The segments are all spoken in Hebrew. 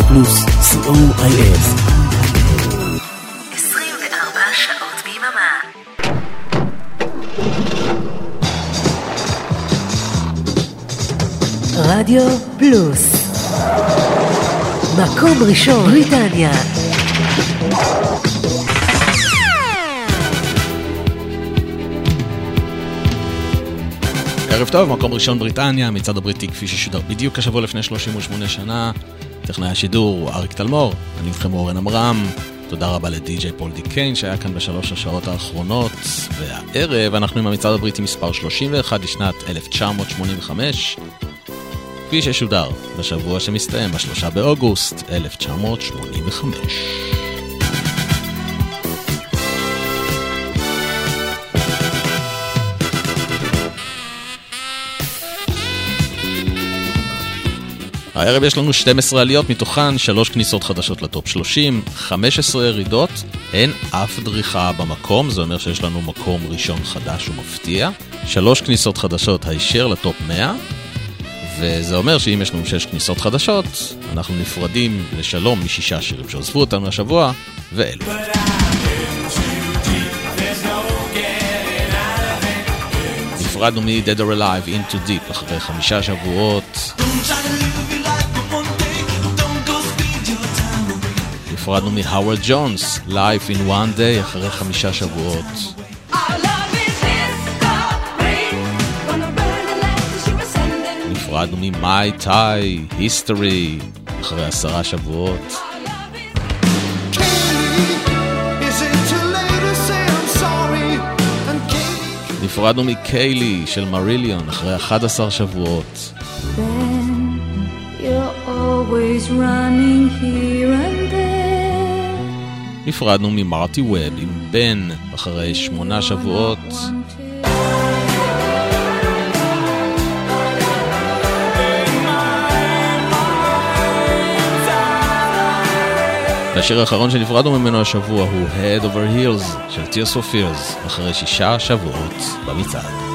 רדיו פלוס, co.il. 24 שעות ביממה. רדיו פלוס מקום ראשון בריטניה ערב טוב, מקום ראשון בריטניה, המצעד הבריטי כפי ששודר בדיוק השבוע לפני 38 שנה. טכנאי השידור הוא אריק תלמור, אני איתכם אורן עמרם. תודה רבה לדי.ג'יי פול די קיין שהיה כאן בשלוש השעות האחרונות. והערב אנחנו עם המצעד הבריטי מספר 31 לשנת 1985. כפי ששודר בשבוע שמסתיים בשלושה באוגוסט 1985. הערב יש לנו 12 עליות, מתוכן 3 כניסות חדשות לטופ 30, 15 ירידות, אין אף דריכה במקום, זה אומר שיש לנו מקום ראשון חדש ומפתיע, 3 כניסות חדשות הישר לטופ 100, וזה אומר שאם יש לנו 6 כניסות חדשות, אנחנו נפרדים לשלום משישה שירים שעוזבו אותנו השבוע, ואלו. נפרדנו מ-Dead or Alive Into Deep אחרי חמישה שבועות. נפרדנו מהאוורד ג'ונס, Life in One Day, אחרי חמישה שבועות. נפרדנו ממאי טאי, History, אחרי עשרה שבועות. נפרדנו מקיילי של מריליון אחרי 11 שבועות. נפרדנו ממרטי ווב עם בן אחרי שמונה שבועות. והשיר האחרון שנפרדנו ממנו השבוע הוא Head Over Heels של Tears for Fears אחרי שישה שבועות במצעד.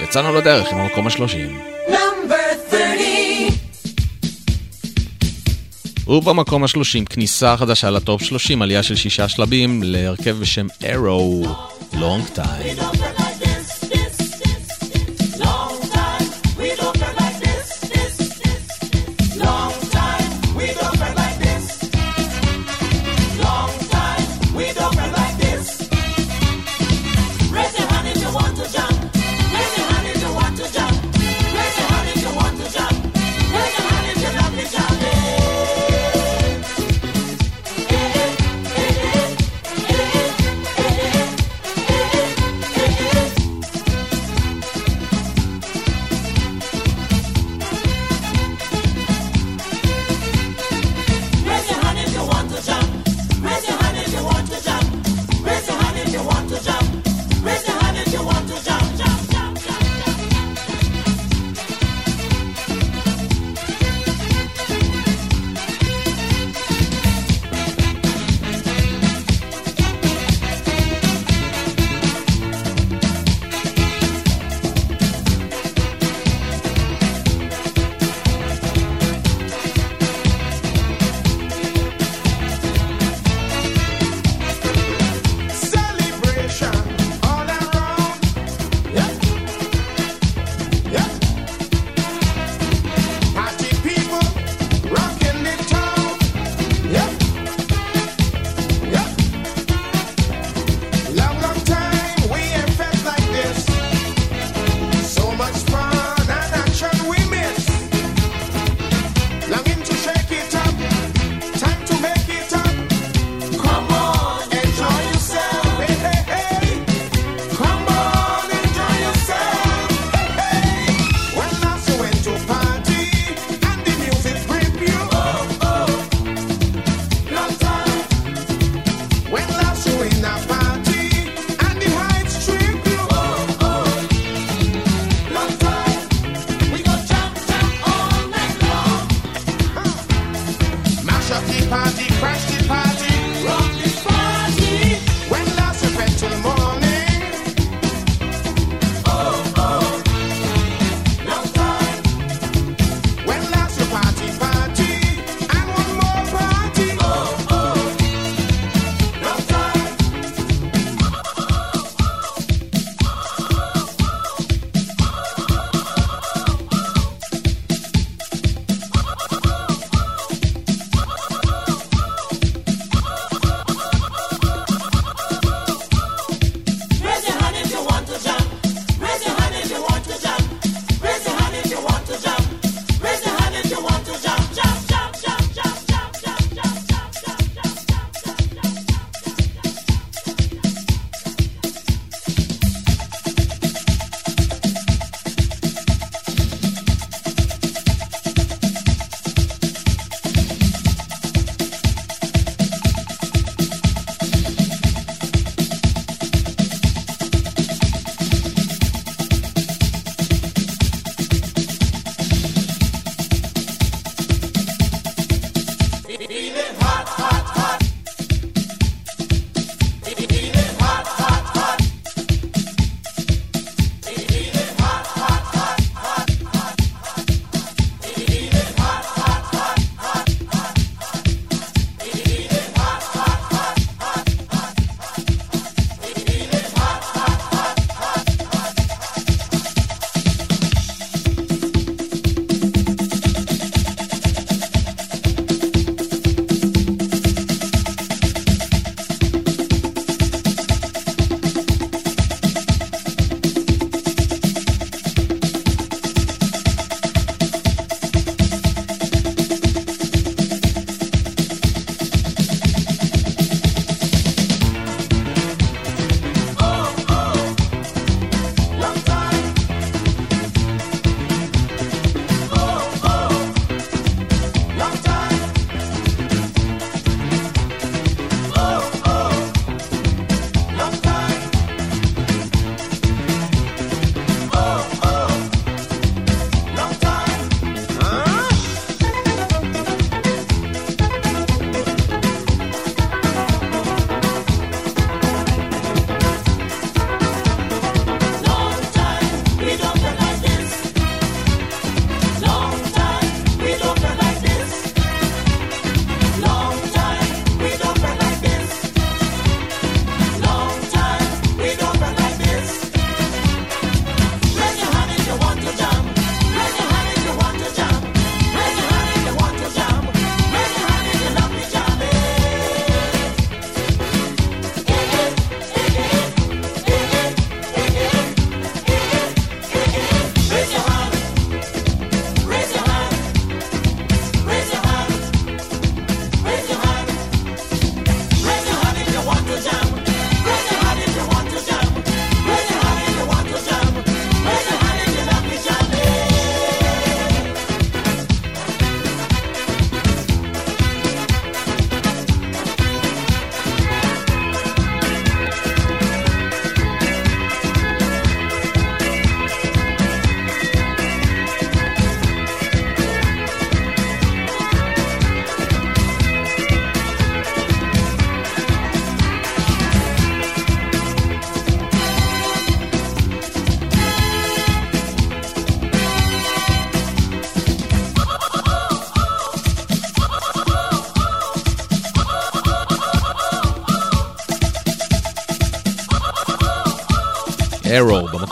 יצאנו לדרך עם המקום השלושים. ובמקום השלושים כניסה חדשה לטופ שלושים, עלייה של שישה שלבים להרכב בשם Arrow, Long Time.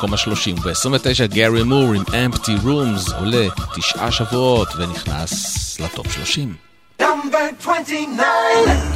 במקום ה-30. ב-29 גארי מור עם Empty Rooms עולה תשעה שבועות ונכנס לטופ 30. Number 29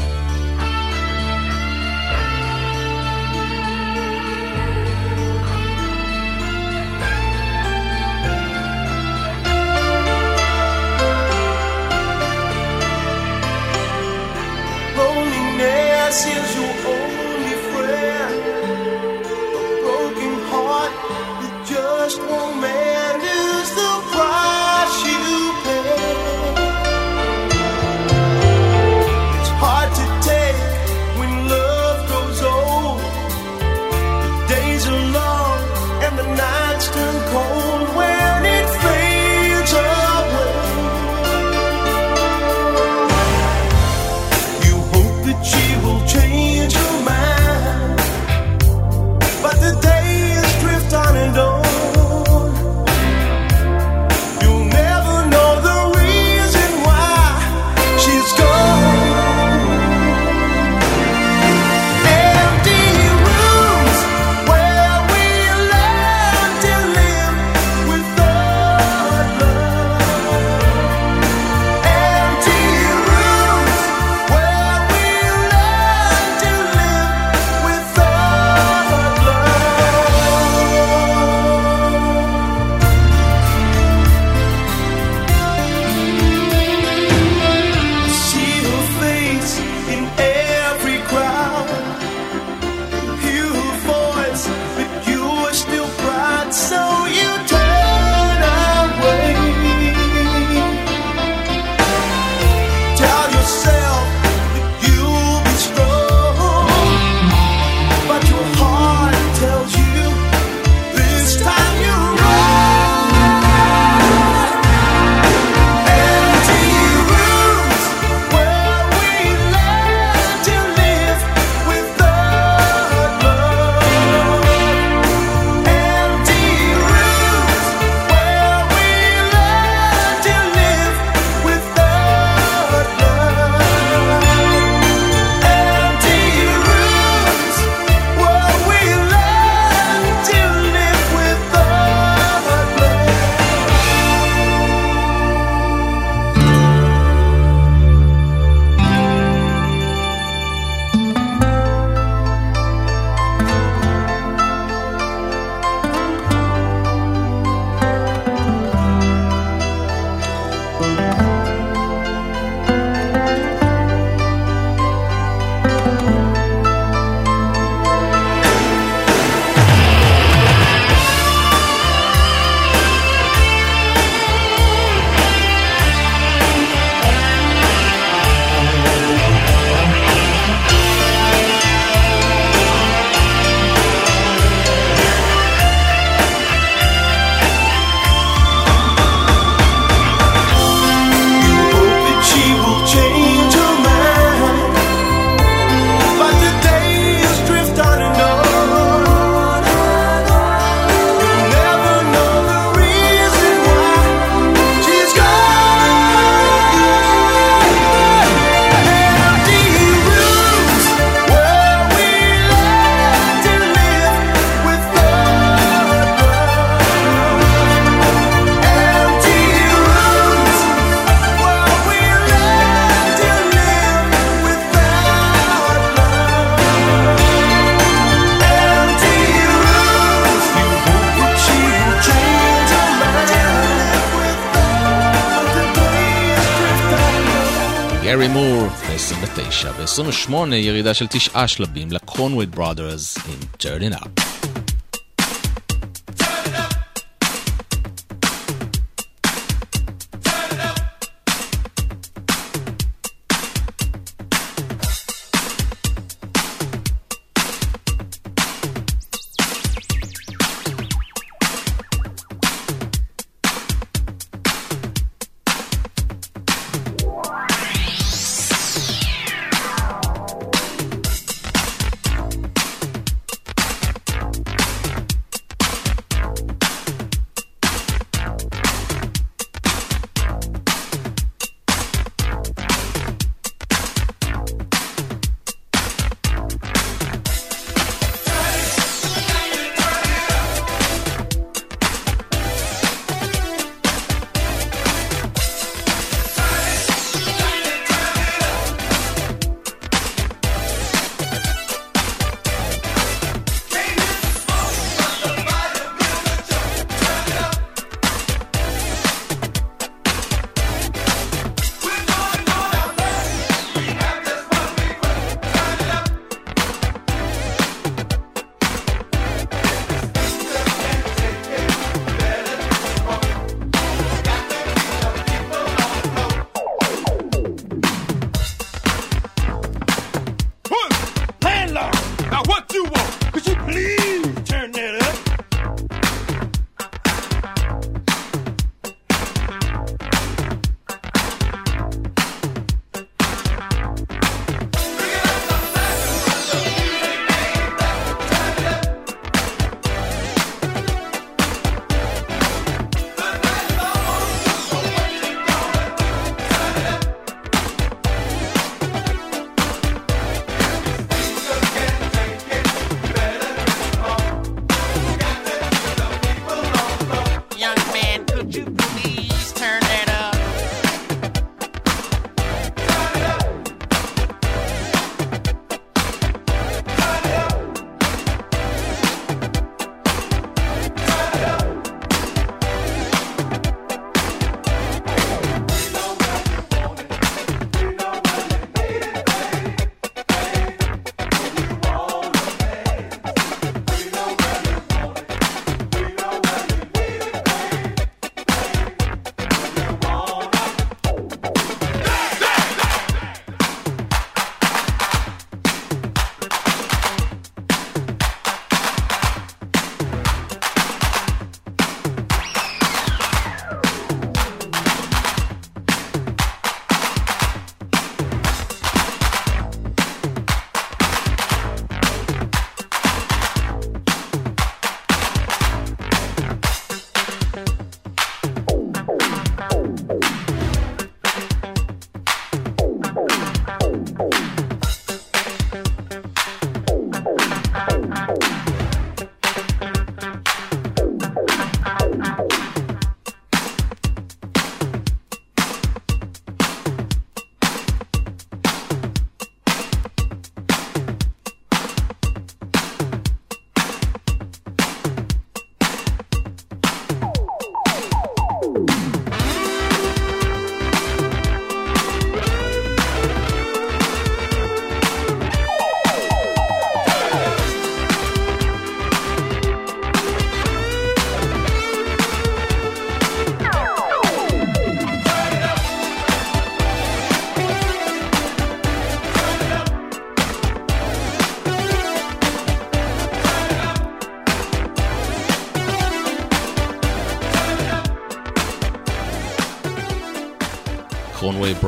2008 ירידה של תשעה שלבים לקונווי ברודרס עם Turn It Up.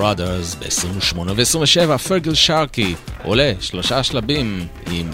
בראדרס ב-28 ו-27, פרגל שרקי עולה שלושה שלבים עם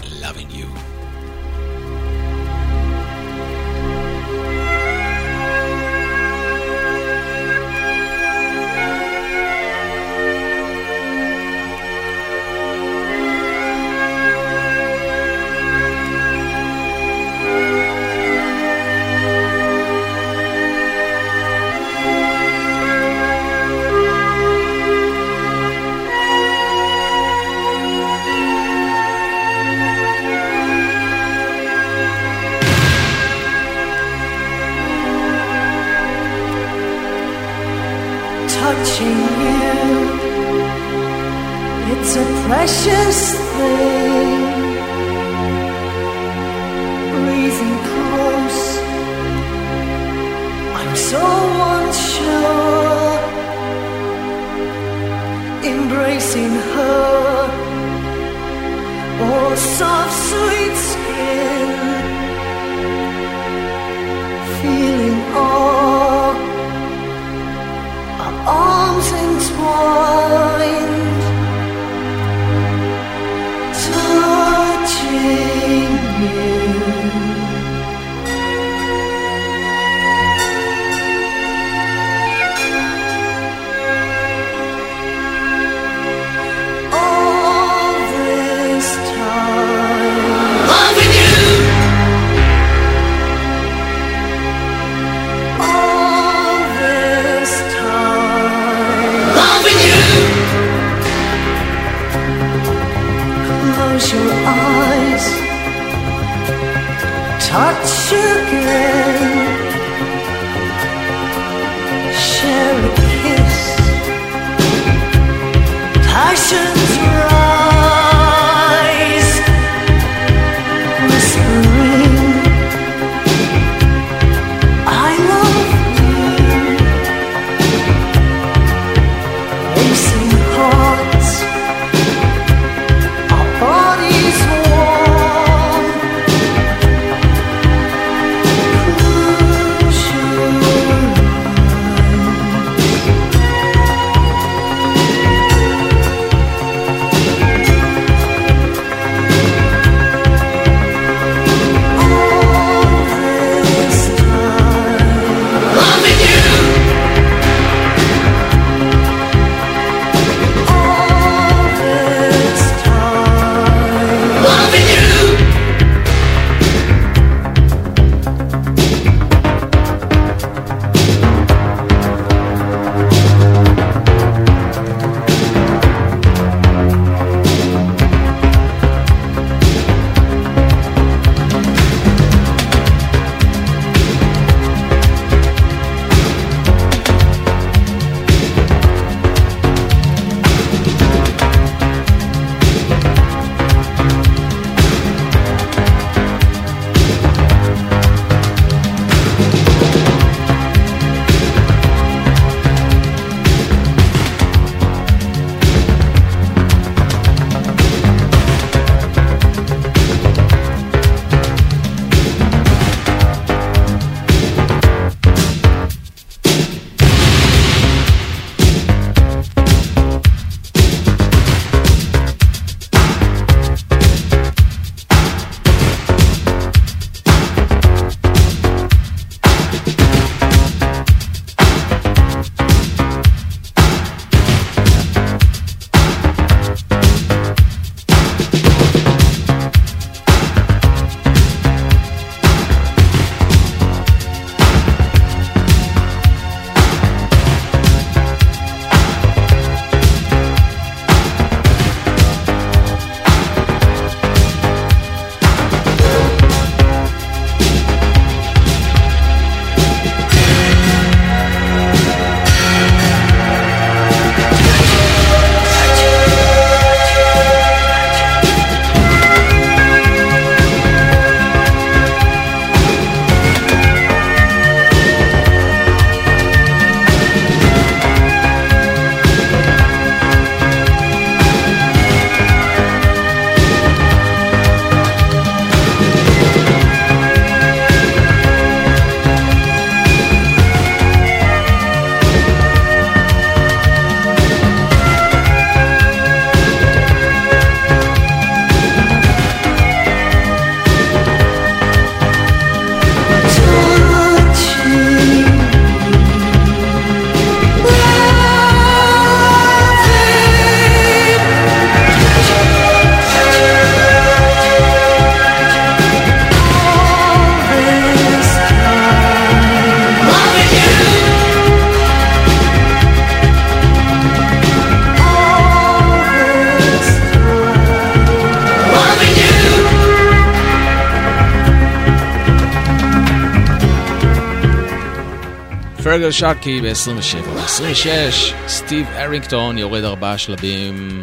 פרגל שרקי ב-27. ב-26 סטיב ארינגטון יורד ארבעה שלבים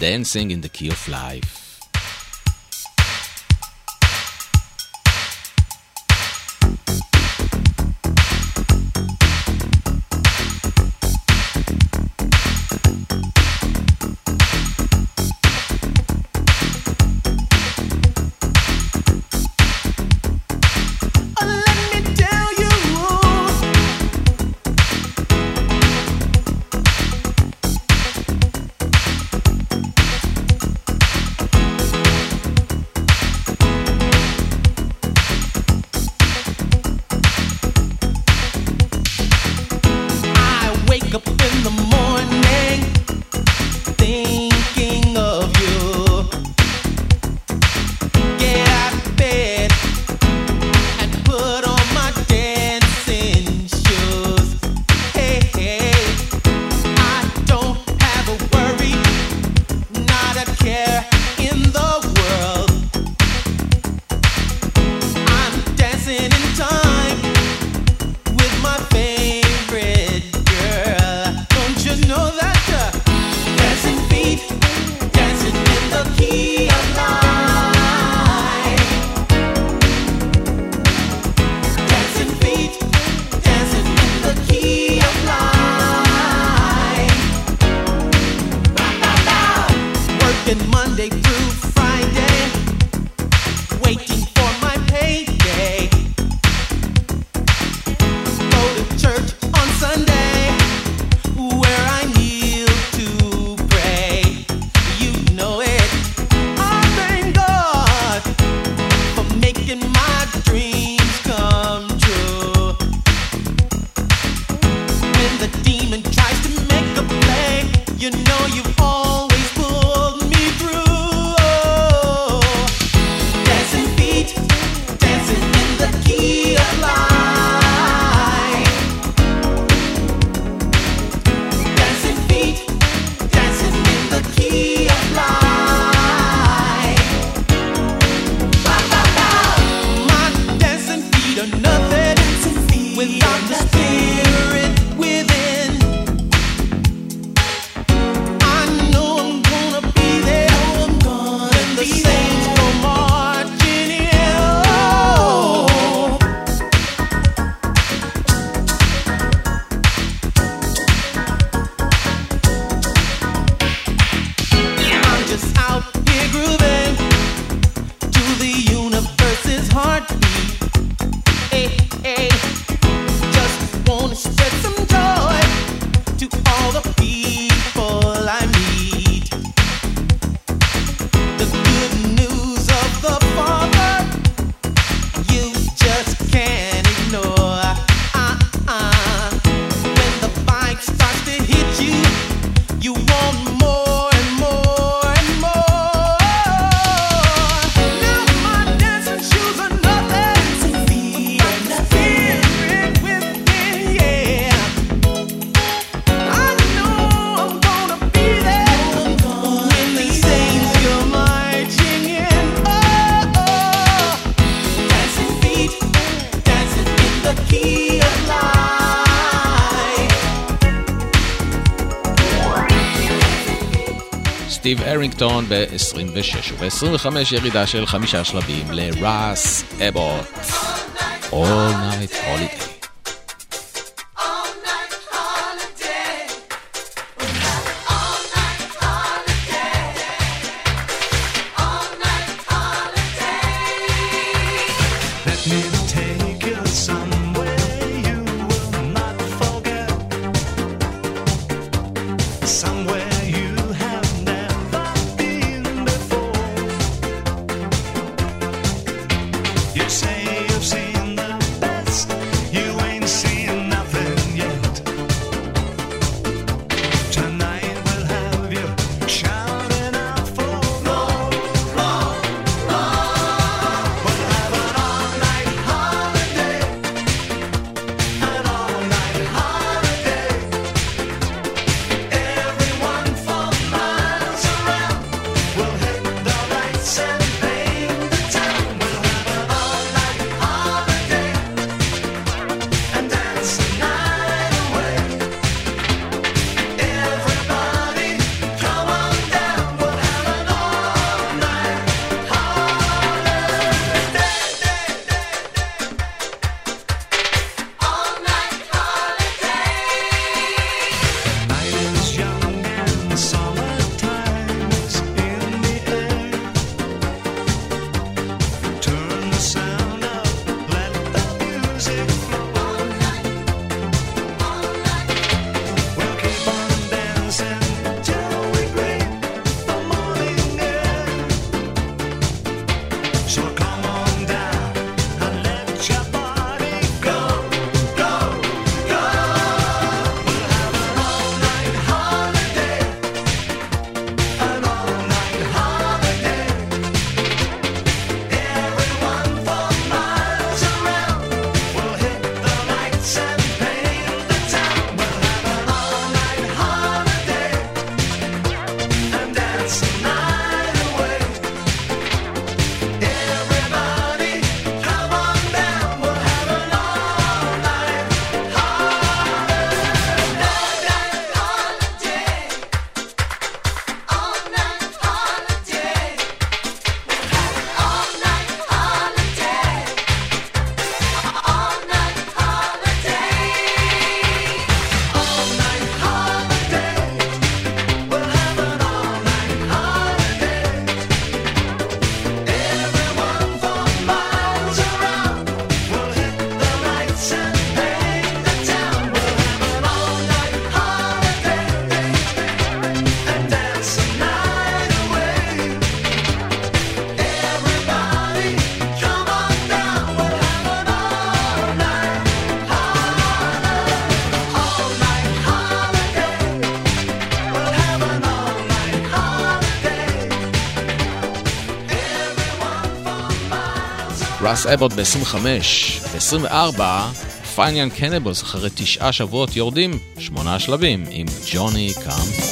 Dancing in the Key of Life סטיב ארינגטון ב-26 וב-25 ירידה של חמישה שלבים לראס אבוט. All Night Holiday. רס אבוט ב-25, ב-24, פיינליאן קנבוס אחרי תשעה שבועות יורדים שמונה שלבים עם ג'וני קאם.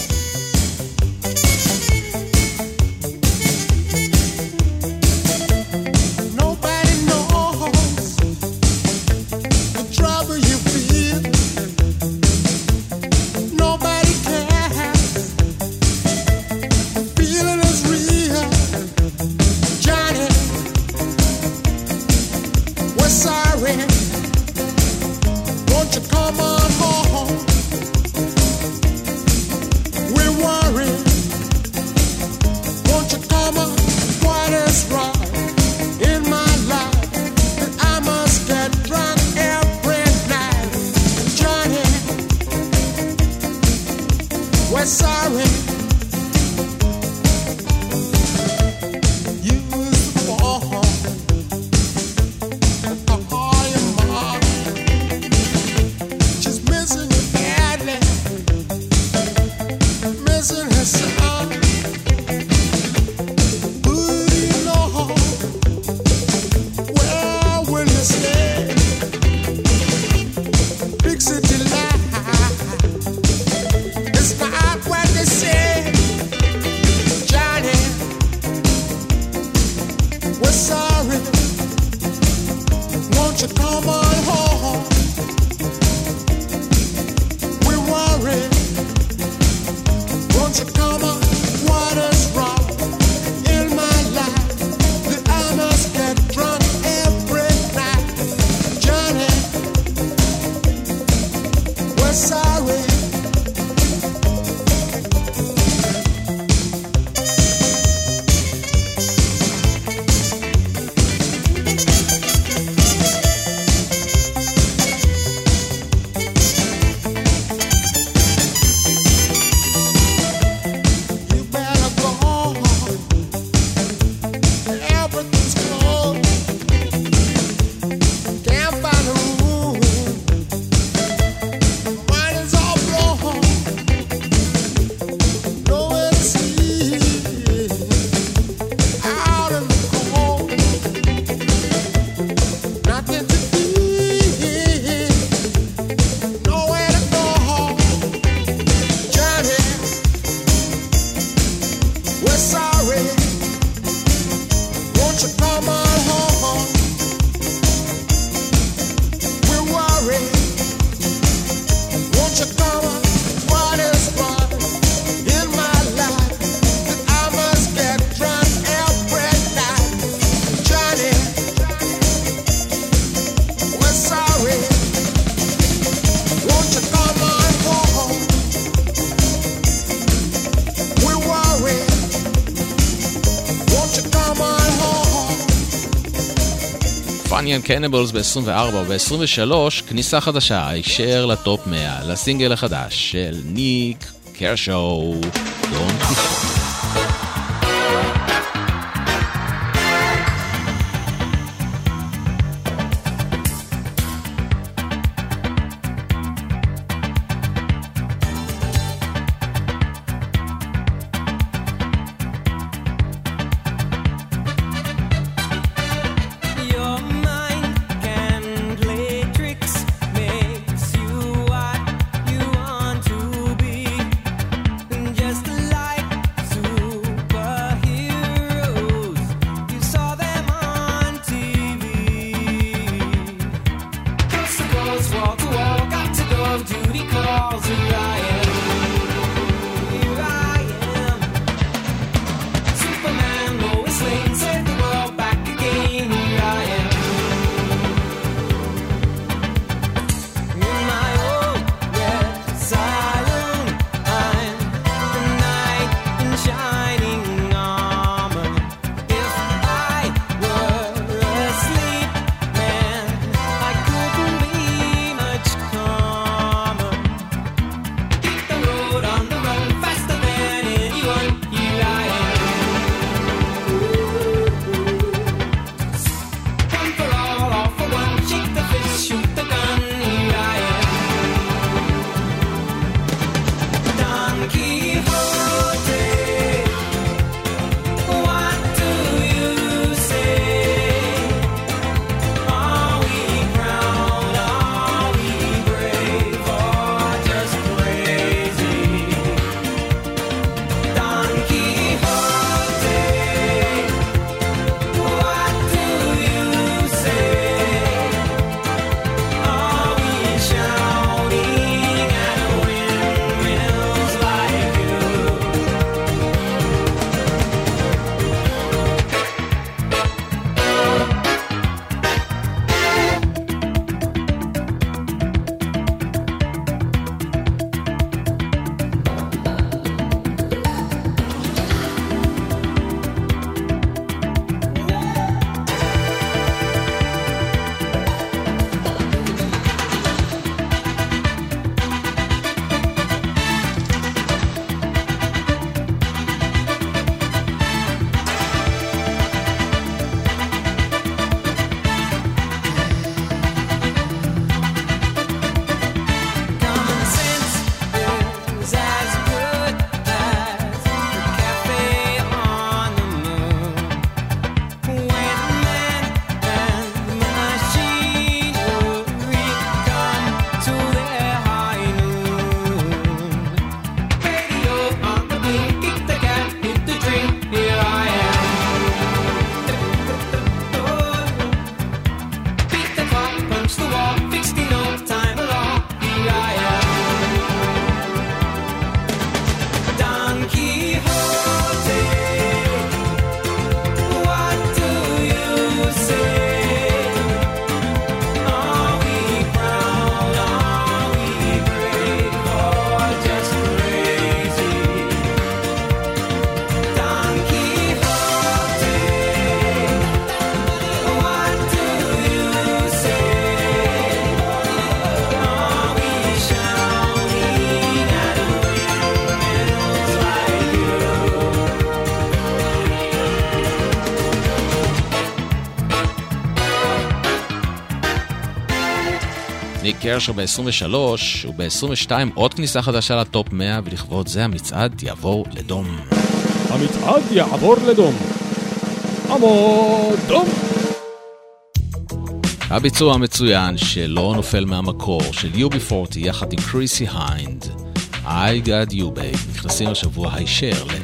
פאניאן קניבלס ב-24 וב-23 כניסה חדשה, הישר לטופ 100, לסינגל החדש של ניק קרשו, דון קיפוט. גרשר ב-23 וב-22 עוד כניסה חדשה לטופ 100 ולכבוד זה המצעד יעבור לדום. המצעד יעבור לדום. עמוד דום! הביצוע המצוין שלא נופל מהמקור של UB40 יחד עם קריסי היינד, I got you babe, נכנסים השבוע הישר ל...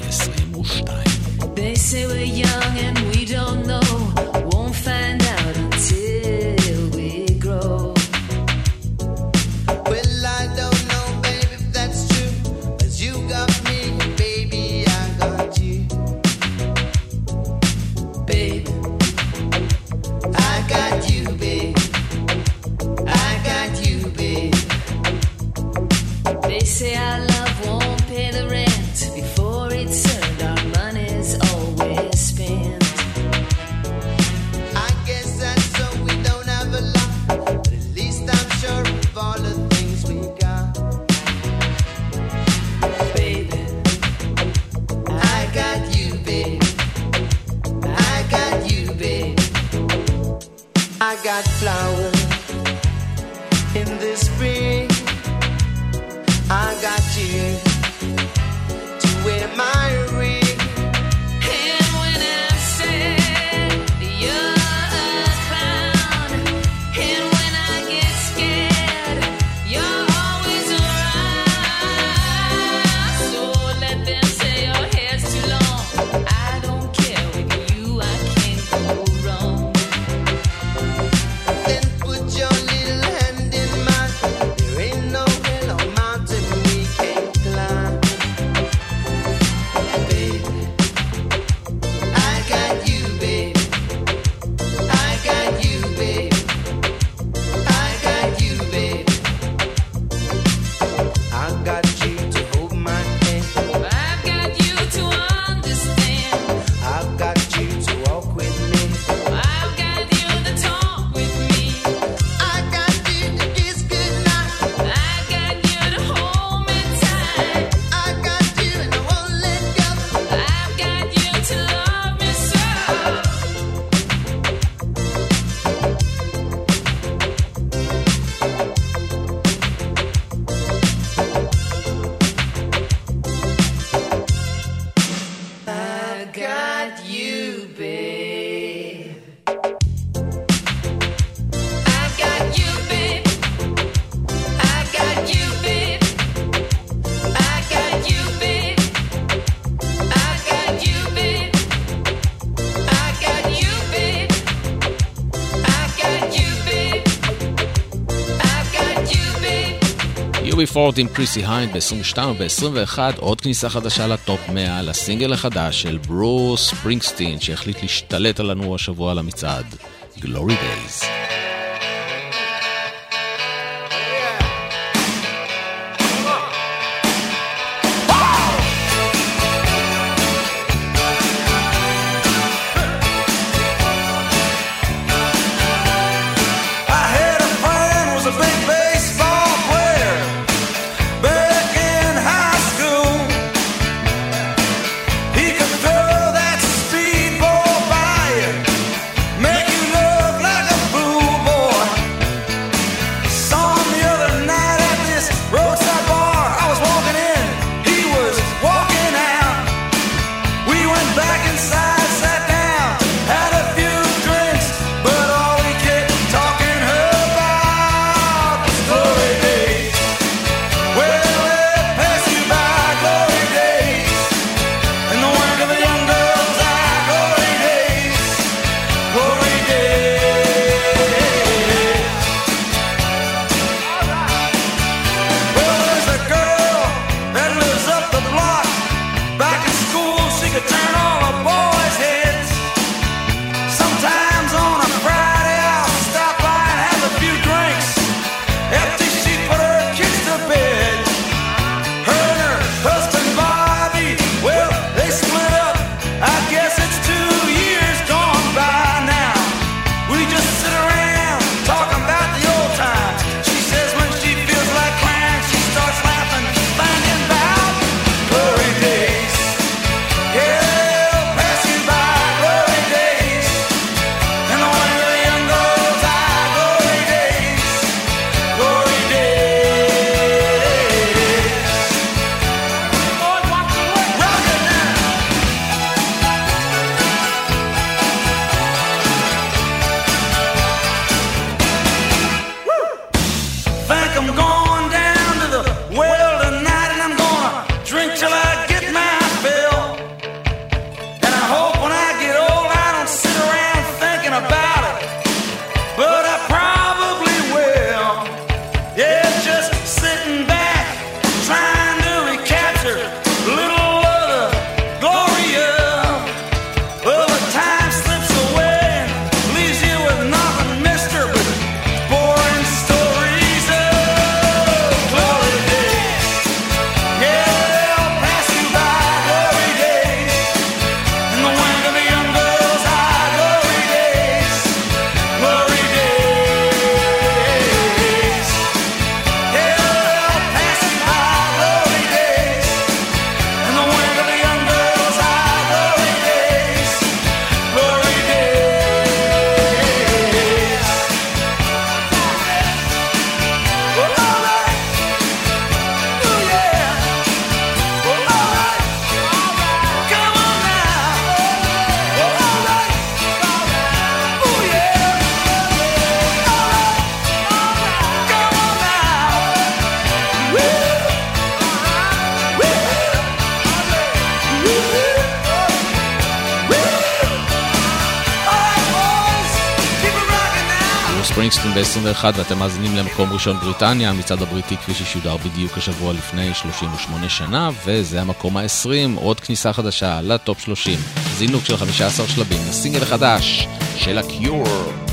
פורטי עם Chrissie Hynde ב-22 וב-21 עוד כניסה חדשה לטופ 100 לסינגל החדש של Bruce Springsteen שהחליט להשתלט עלינו השבוע על המצעד, Glory Days. 2021 ואתם מאזינים למקום ראשון בריטניה, המצעד הבריטי כפי ששודר בדיוק השבוע לפני 38 שנה, וזה המקום ה-20, עוד כניסה חדשה לטופ 30. זינוק של 15 שלבים, הסינגל החדש של הקיור.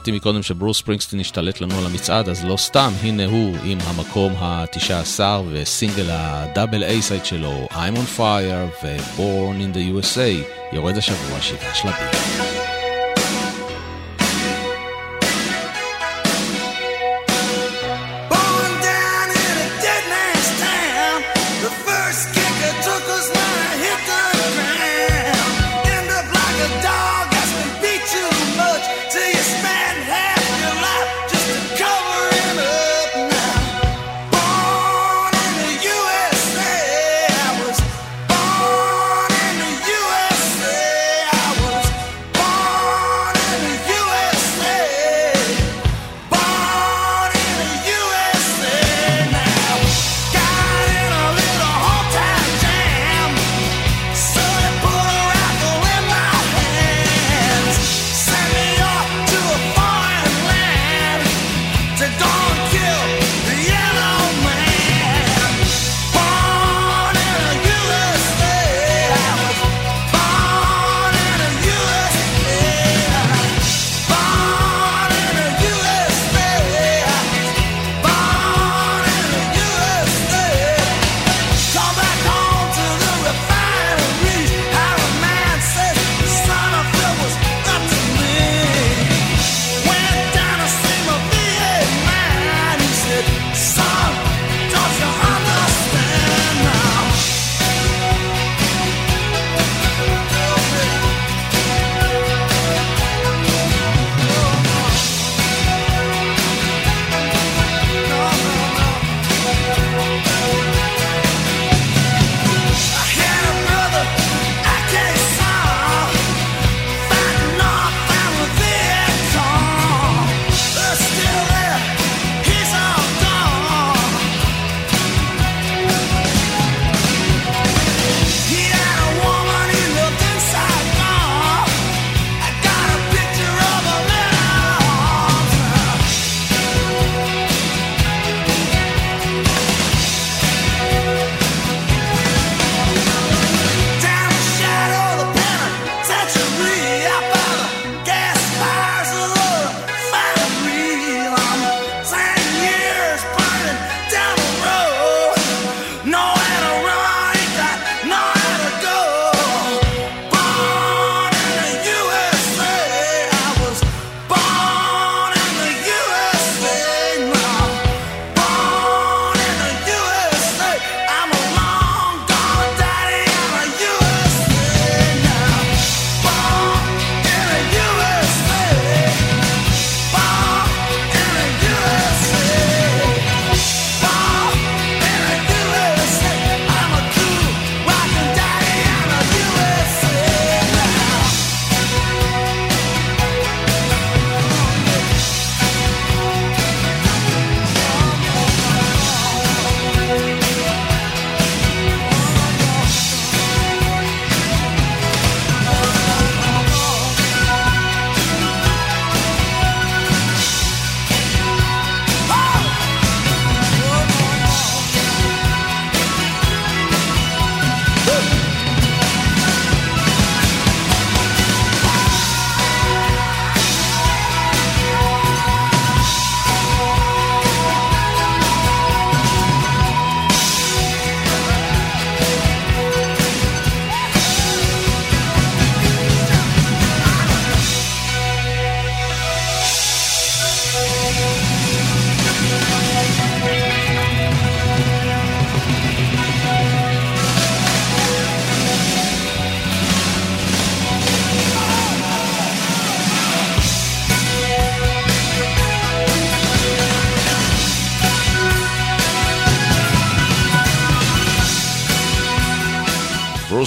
הזכרתי מקודם שברוס ספרינגסטין השתלט לנו על המצעד, אז לא סתם, הנה הוא עם המקום ה-19 וסינגל הדאבל איי-סייד שלו, I'm on fire ו-Born in the USA, יורד השבוע שבעה שלבים.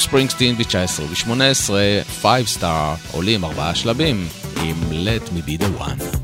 ספרינגסטין ב-19 ו-18, 5 סטאר עולים ארבעה שלבים עם Let me be the one.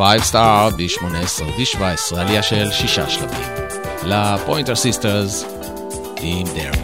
5 star ב-18 ו-17, עלייה של שישה שלבים. לפוינטר סיסטרס עם דרק.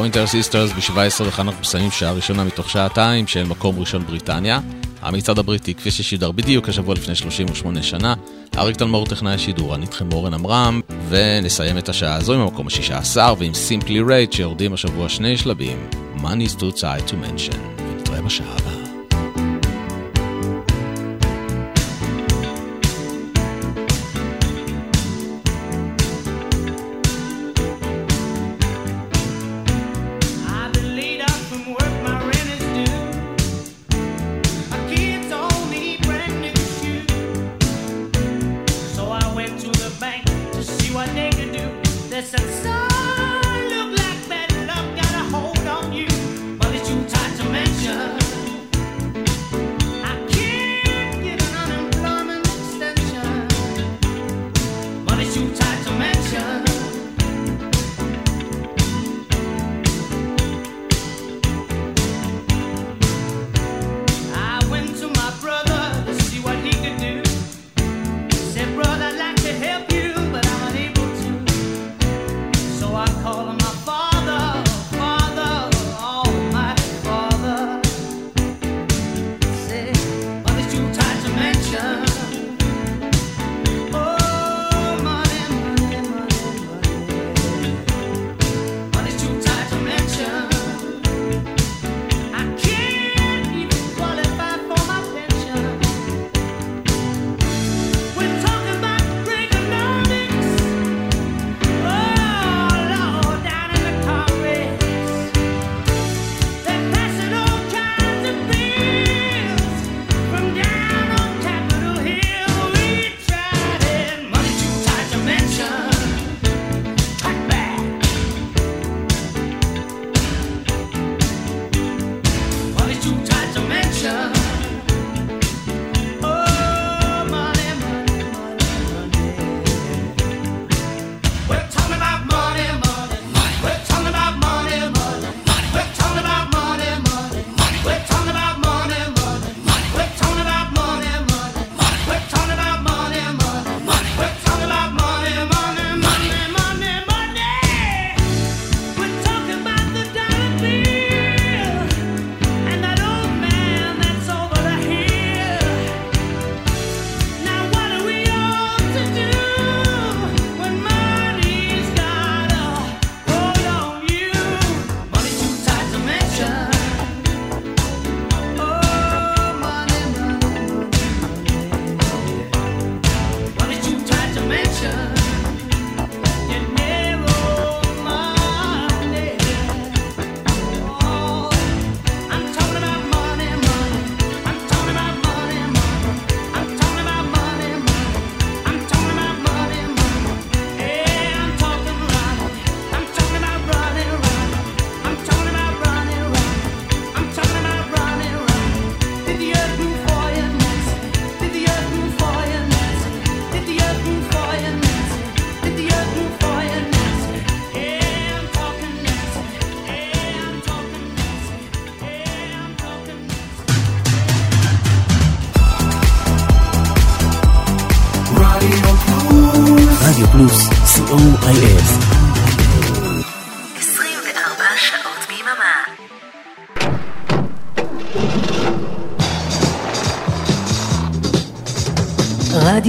Pointer Sisters ב-17 ואנחנו מסיימים שעה ראשונה מתוך שעתיים של מקום ראשון בריטניה. המצעד הבריטי כפי ששידר בדיוק השבוע לפני 38 שנה. אריק תלמור טכנאי השידור, אני איתכם אורן עמרם, ונסיים את השעה הזו עם המקום ה-16 ועם Simply Red שיורדים השבוע שני שלבים, Money is too tight to mention, נתראה בשעה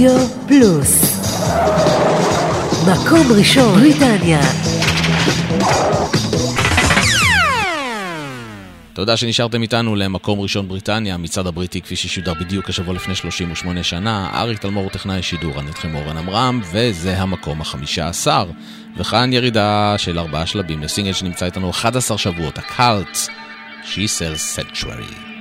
רדיו פלוס. מקום ראשון, בריטניה. תודה שנשארתם איתנו למקום ראשון בריטניה, המצעד הבריטי כפי ששודר בדיוק השבוע לפני 38 שנה. אריק תלמור טכנאי שידור, אני אתכם אורן עמרם, וזה המקום החמישה עשר. וכאן ירידה של ארבעה שלבים לסינגל שנמצא איתנו 11 שבועות, הקארטס, She Sells Sanctuary.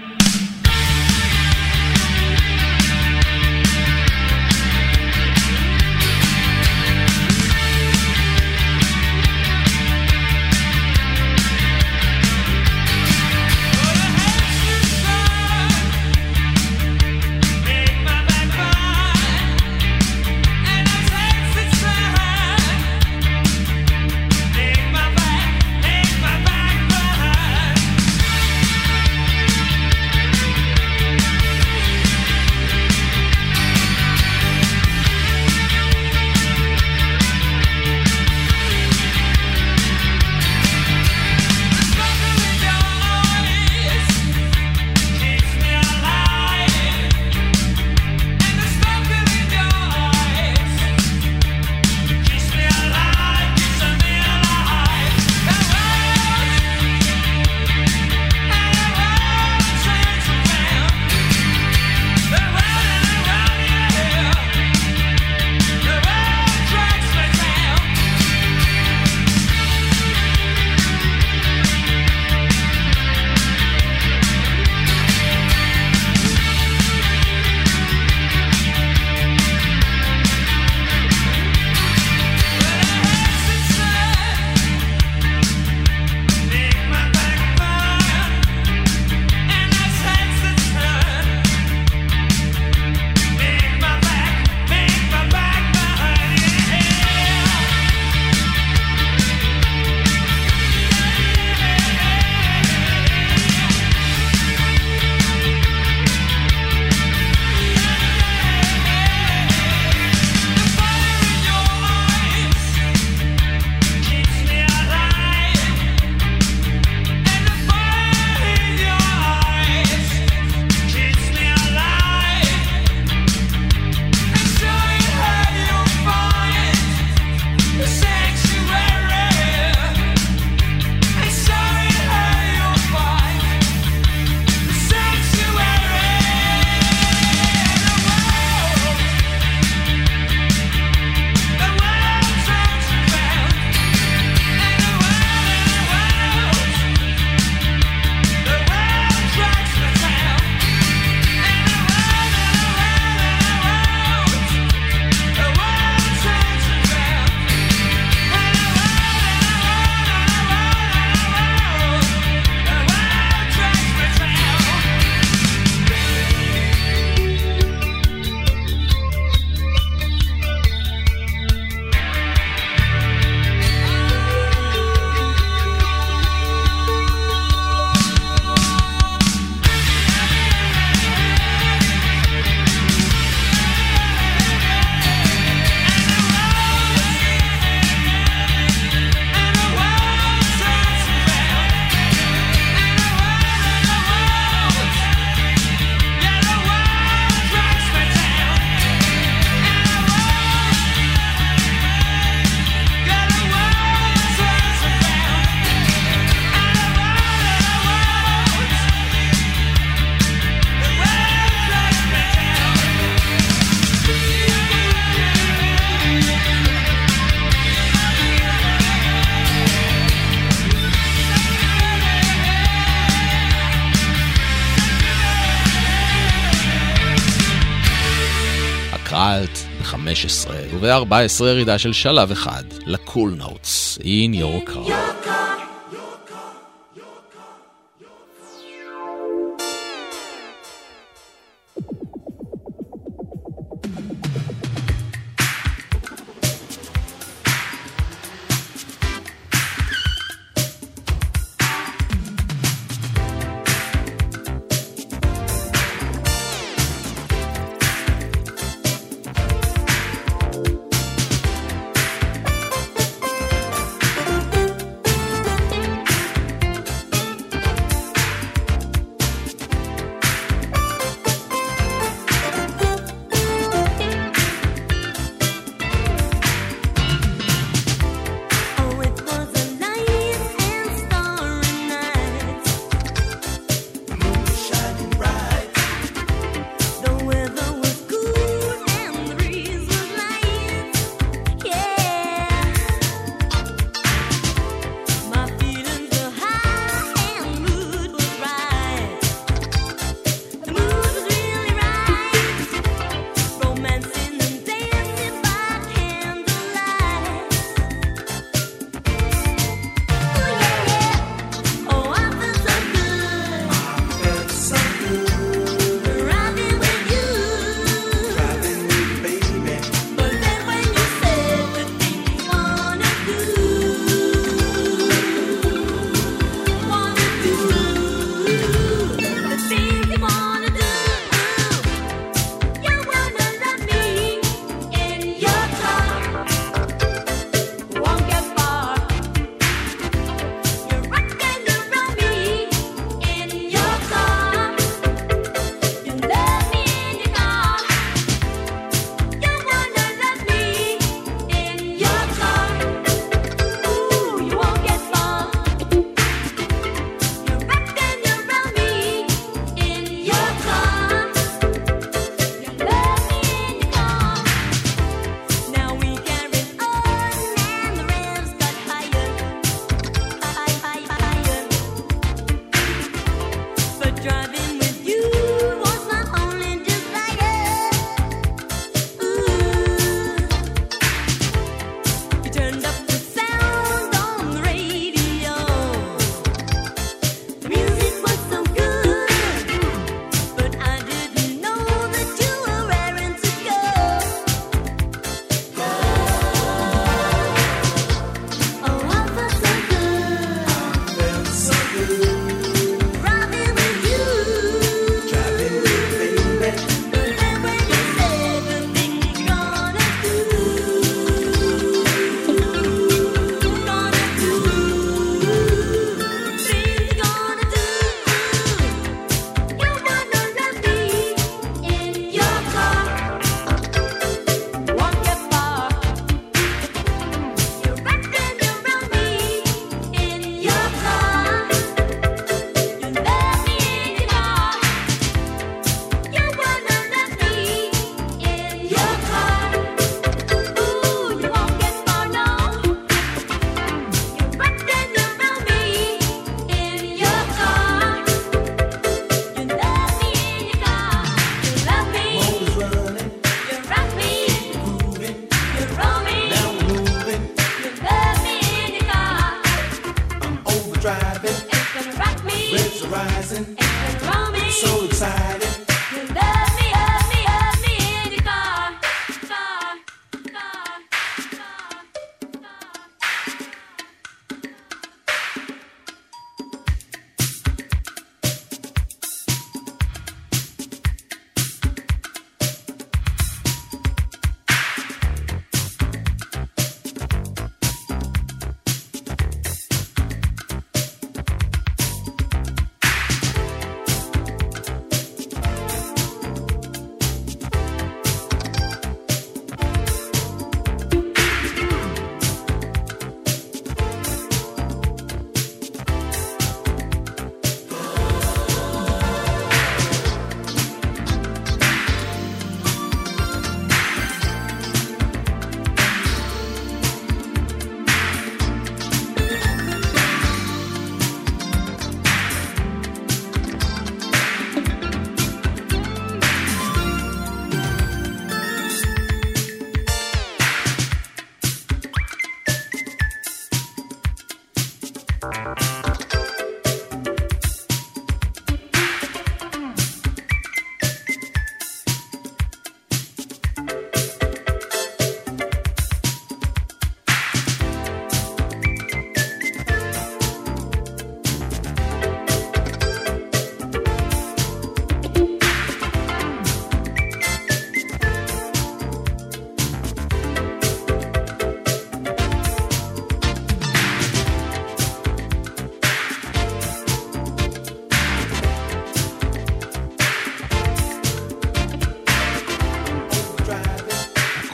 ו-14 ירידה של שלב אחד לקול נוטס, In Your Car.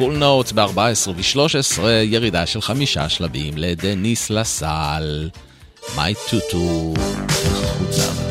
קול נוטס ב-14 ו-13, ירידה של חמישה שלבים לדניס לסל. מיי טוטו, איך החוצה.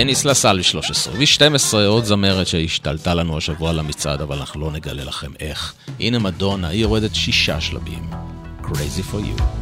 דניס לסל ב-13 ו-12, עוד זמרת שהשתלטה לנו השבוע למצעד, אבל אנחנו לא נגלה לכם איך. הנה מדונה, היא יורדת שישה שלבים. Crazy for you.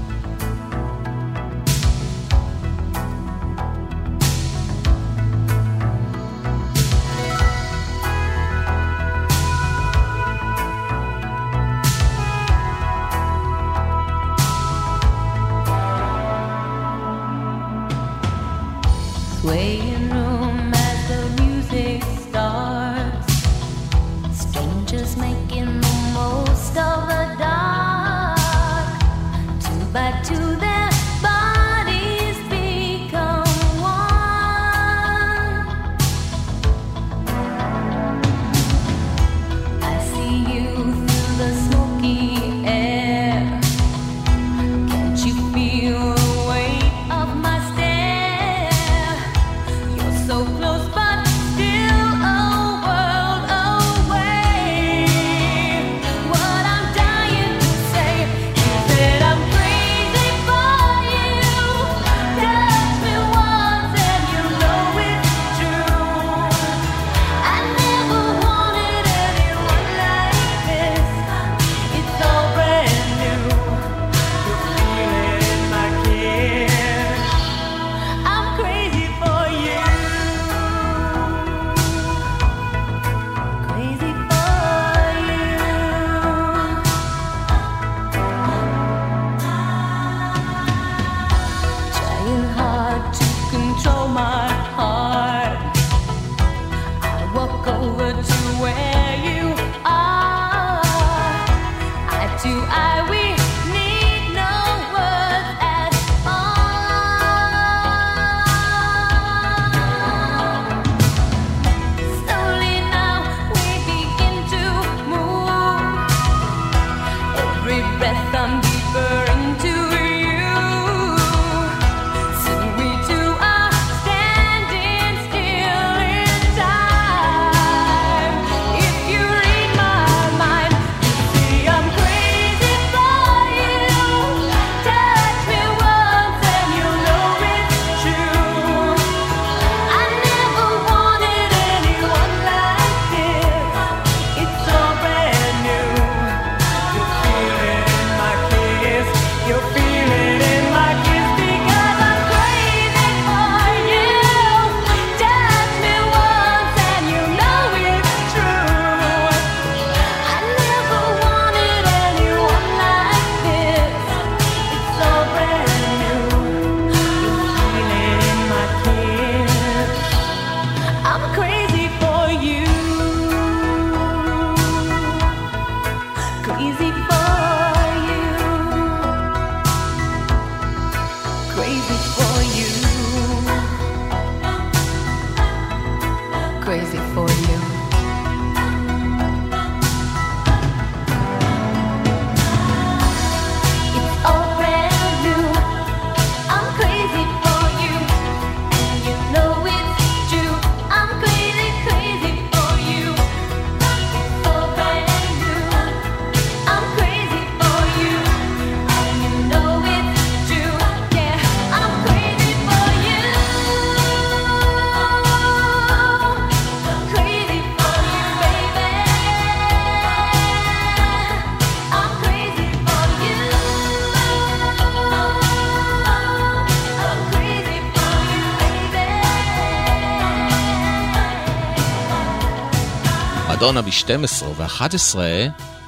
מדונה ב-12 ו-11,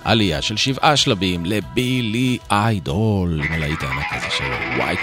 עלייה של שבעה שלבים לבילי איידול, עם הלהיט הענק הזה של וייט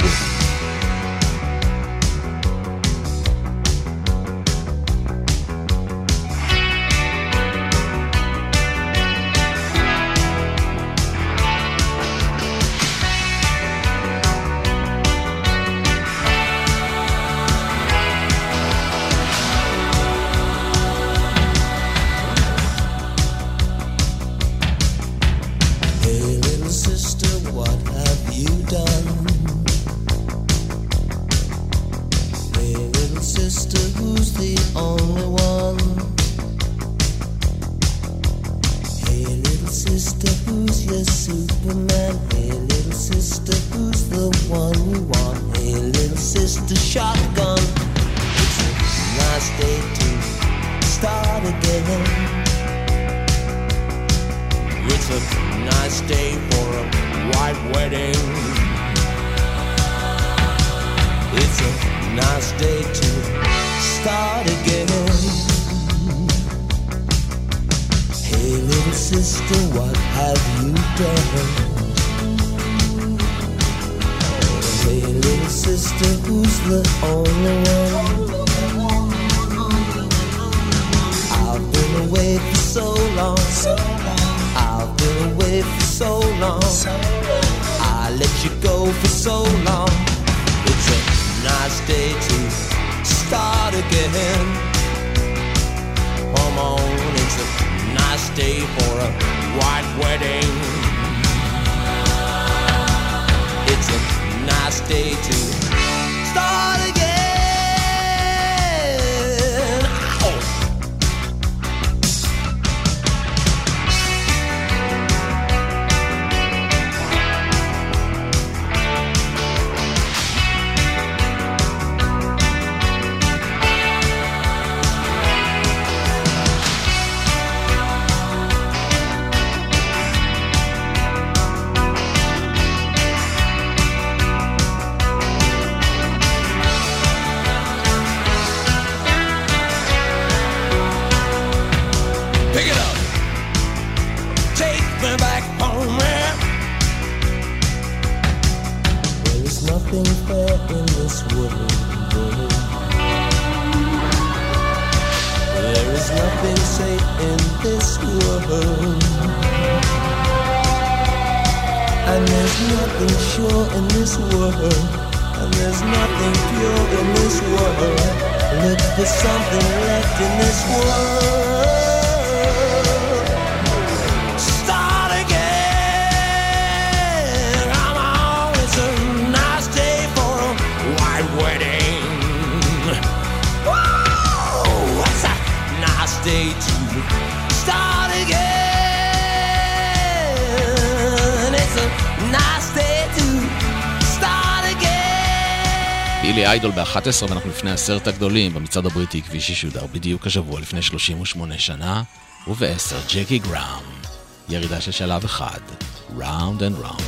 ב-11 ואנחנו לפני עשרת הגדולים במצעד הבריטי, כפי ששודר בדיוק השבוע לפני 38 שנה, ובעשר Jaki Graham, ירידה של שלב אחד, Round and Round.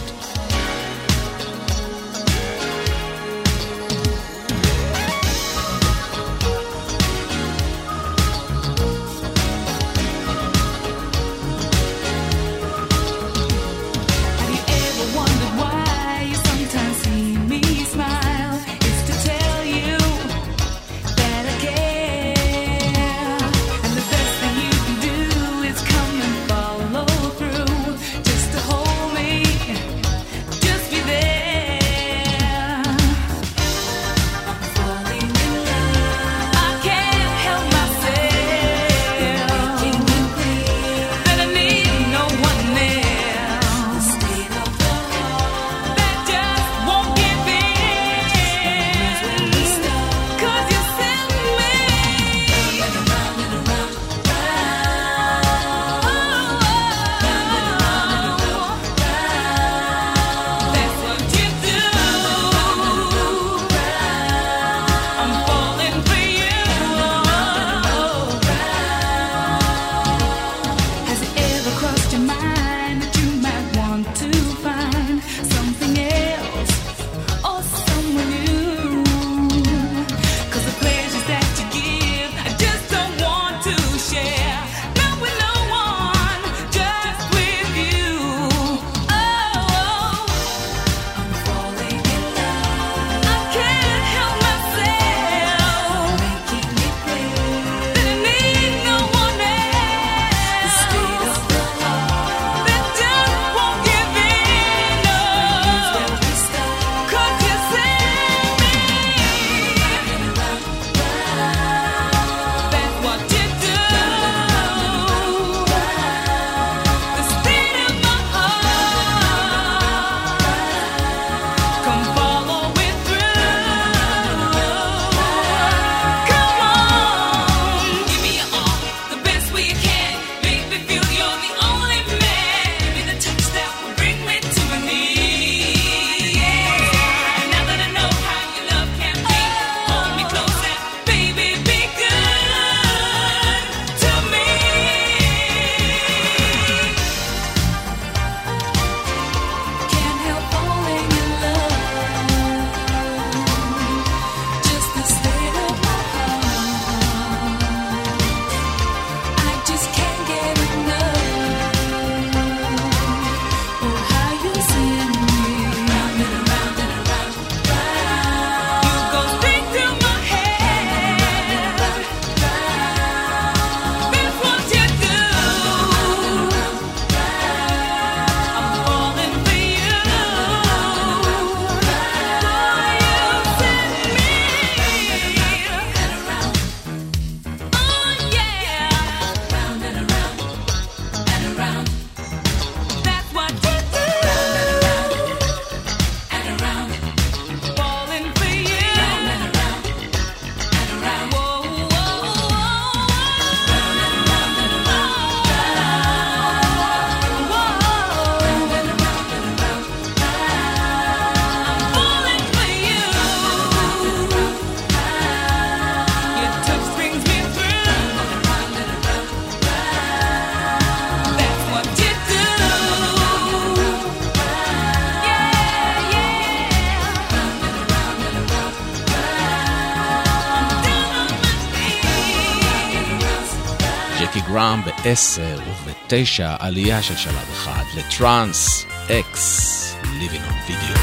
10 וב-9 עלייה של שלב אחד לטראנס אקס, living on video.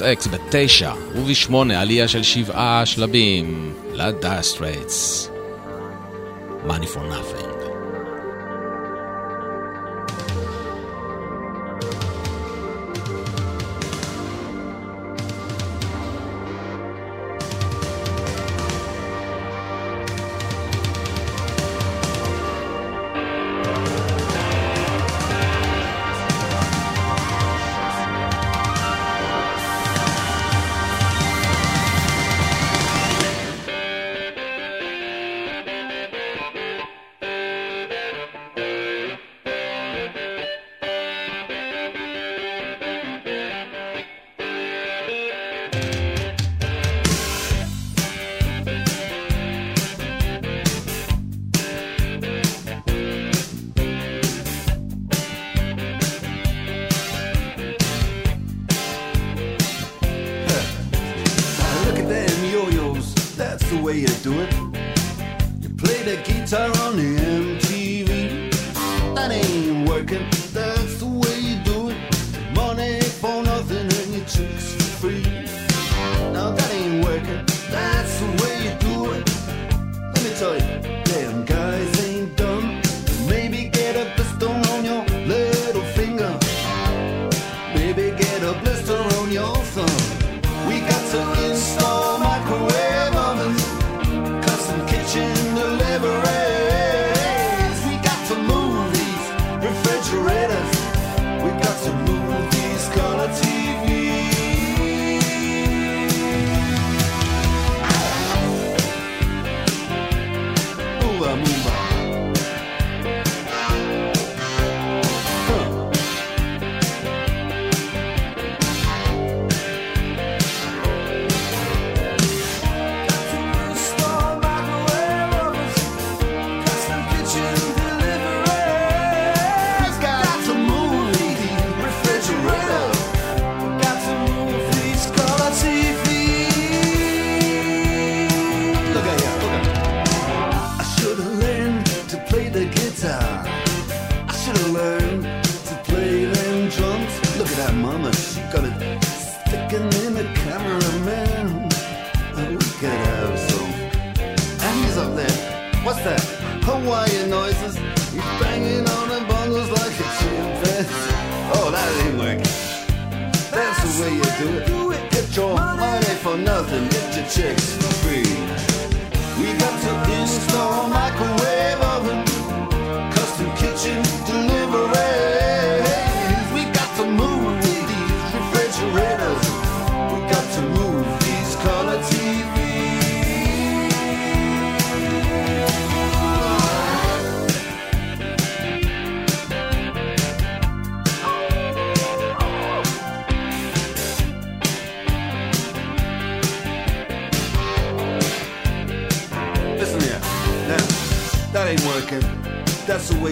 DSX בתשע ובשמונה עלייה של שבעה שלבים לדאסט רייטס. Money for nothing.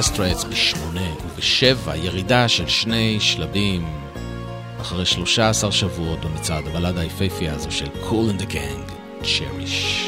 Dire Straits בשמונה ובשבע, ירידה של שני שלבים אחרי 13 שבועות במצעד הבלדה היפהפייה הזו של Kool and the Gang, Cherish.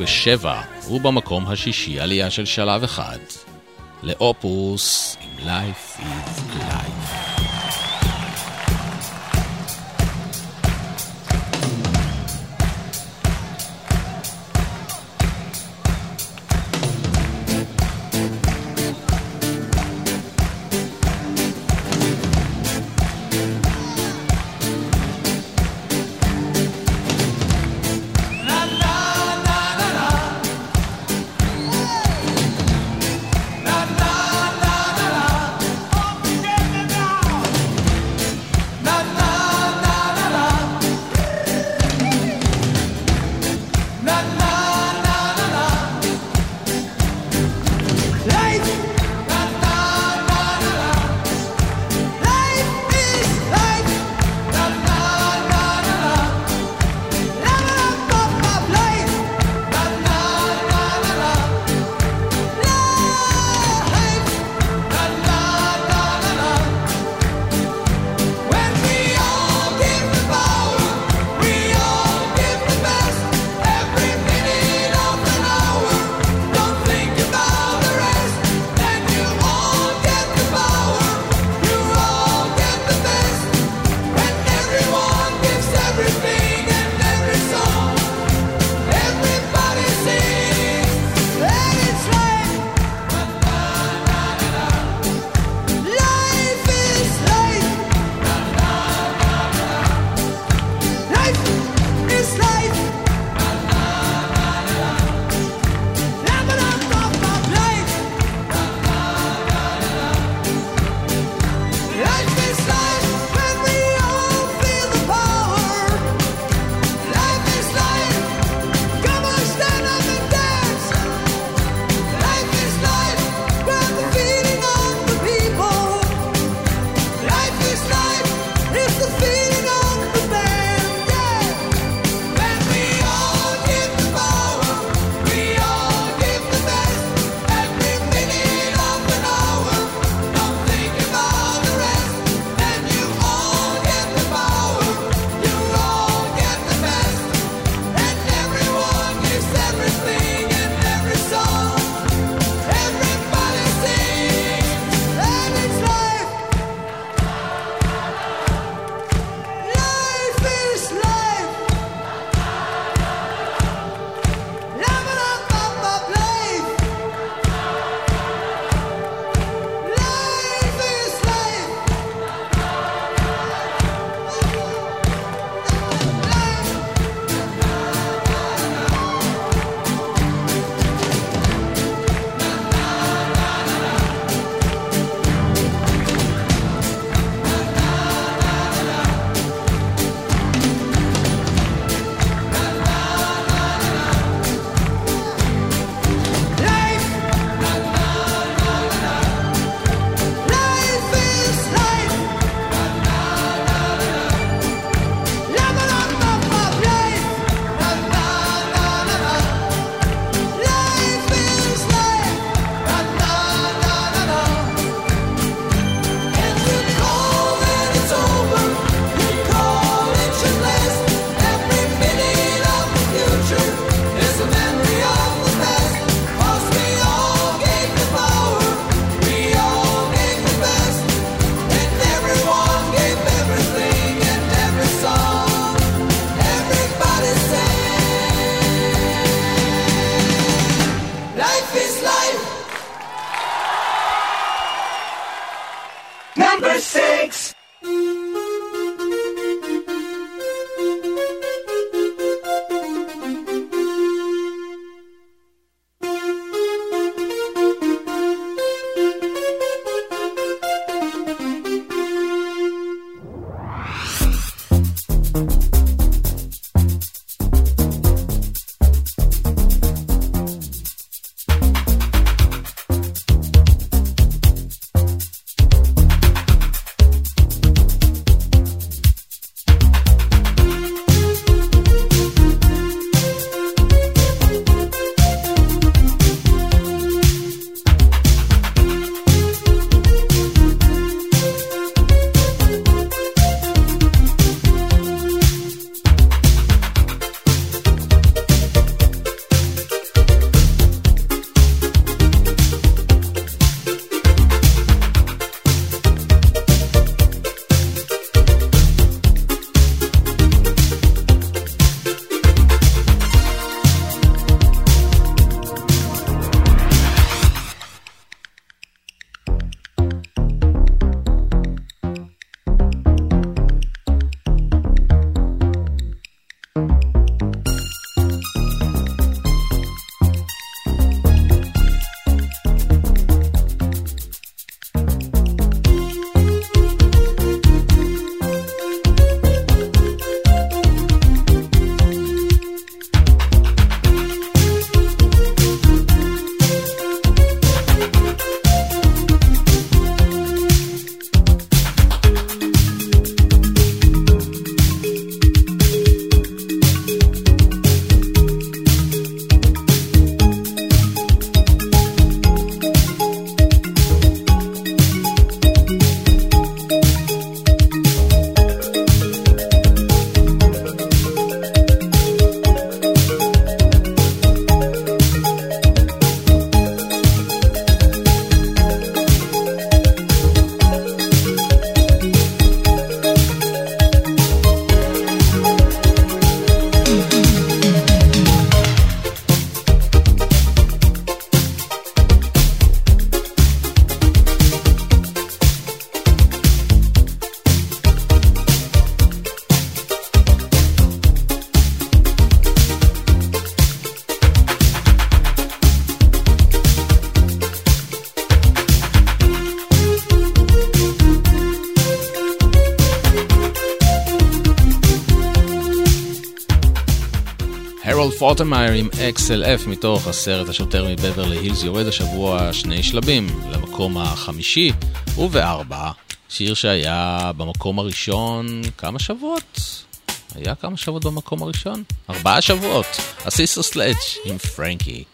2007 הוא במקום השישי עלייה של שלב אחד. לאופוס אוטמייר עם אקסל אף מתוך הסרט השוטר מבברלי הילס יורד השבוע שני שלבים למקום החמישי ובארבע, שיר שהיה במקום הראשון כמה שבועות? היה כמה שבועות במקום הראשון? ארבעה שבועות, הסיסר סלאץ' עם פרנקי.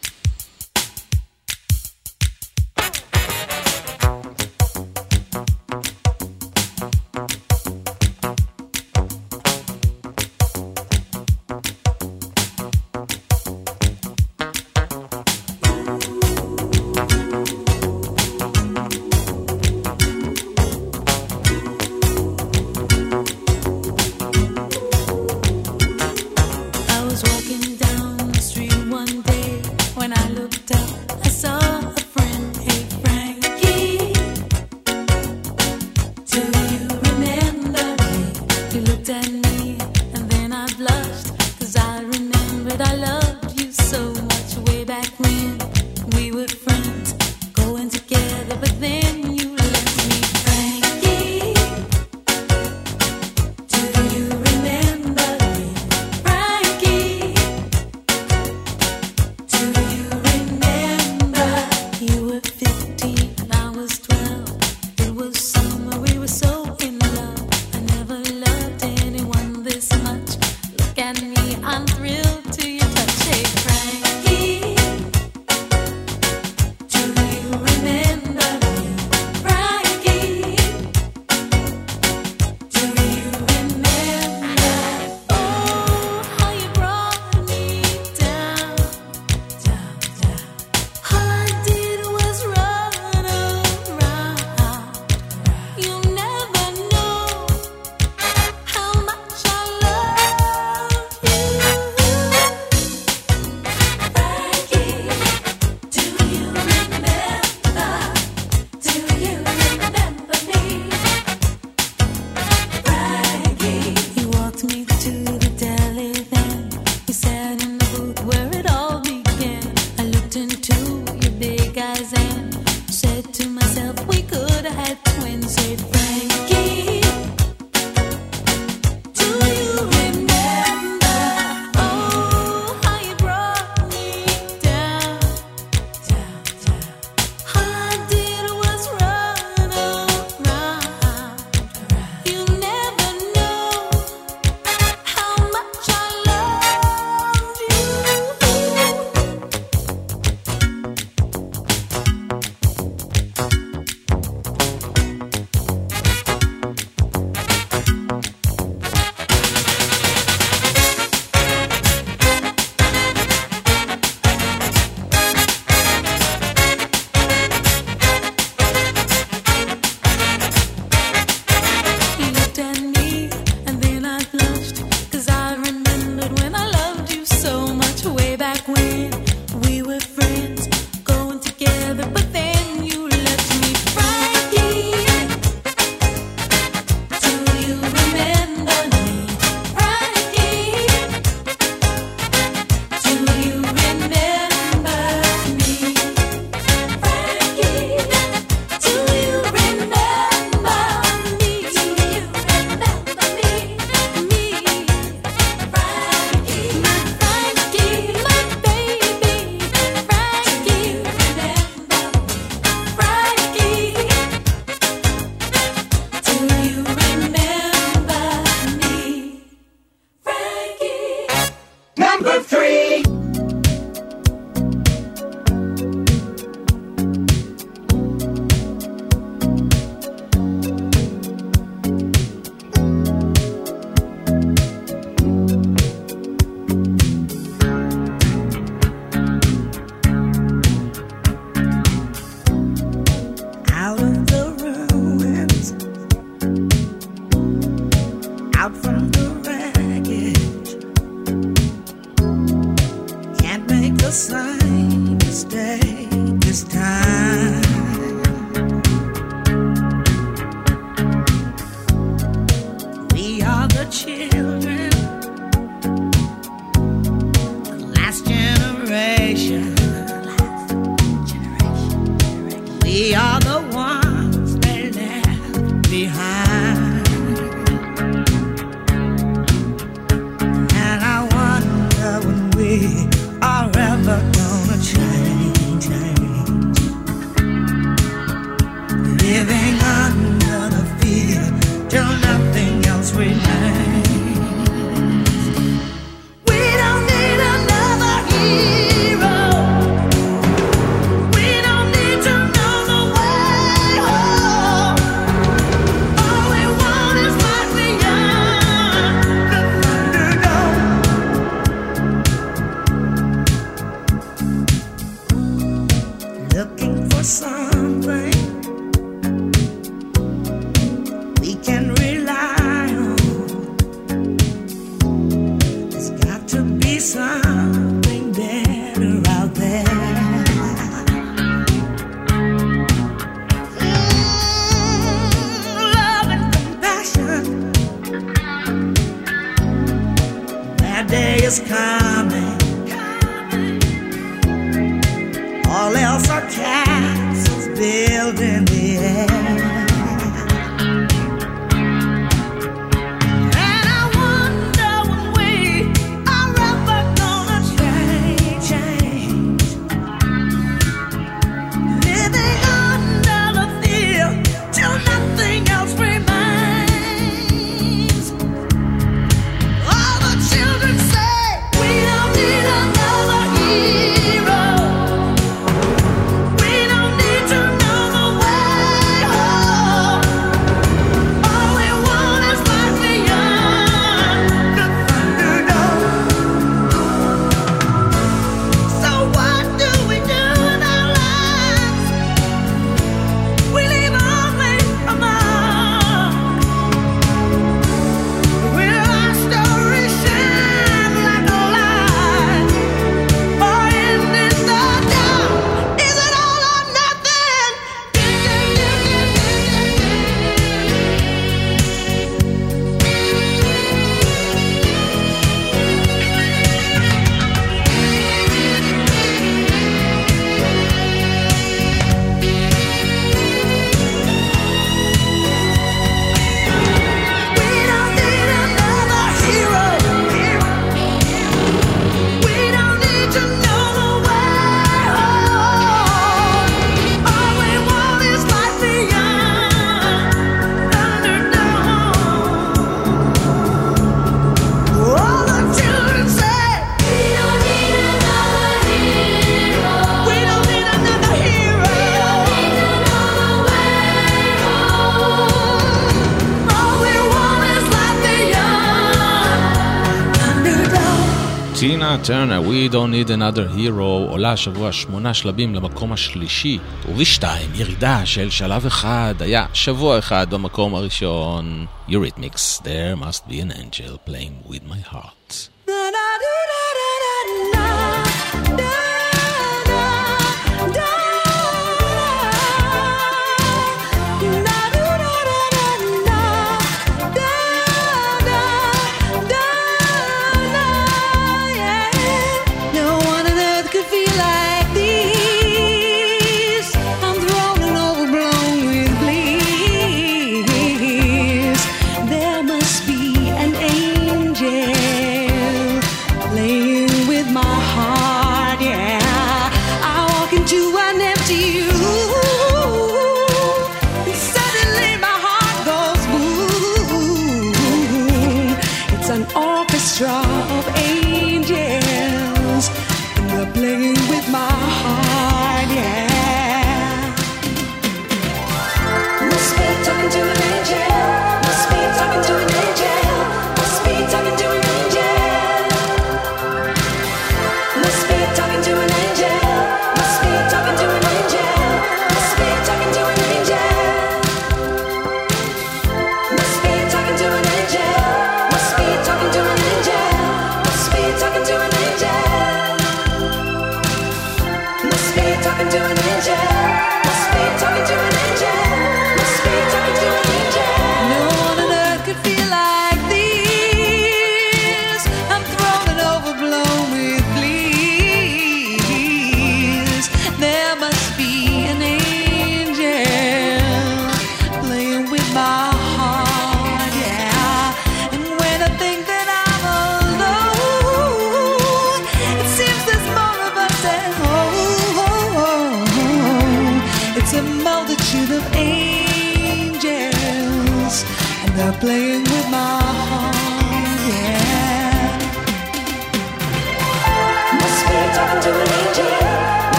טרנר, We Don't Need Another Hero, עולה השבוע שמונה שלבים למקום השלישי, ובשתיים ירידה של שלב אחד, היה שבוע אחד במקום הראשון, Eurythmics, There must be an angel playing with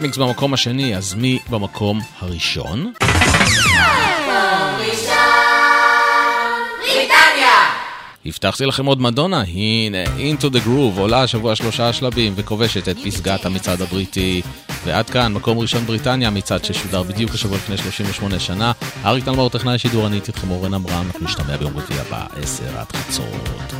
אייריתמיקס במקום השני, אז מי במקום הראשון? הבטחתי לכם עוד מדונה, הנה, Into the Groove, עולה השבוע שלושה שלבים וכובשת את פסגת המצעד הבריטי. ועד כאן, מקום ראשון בריטניה, מצעד ששודר בדיוק השבוע לפני 38 שנה. אריק תלמור, טכנאי שידור, אני איתכם אורן עמרם, אנחנו נשתמע ביום רביעי הבא, 10 עד חצות.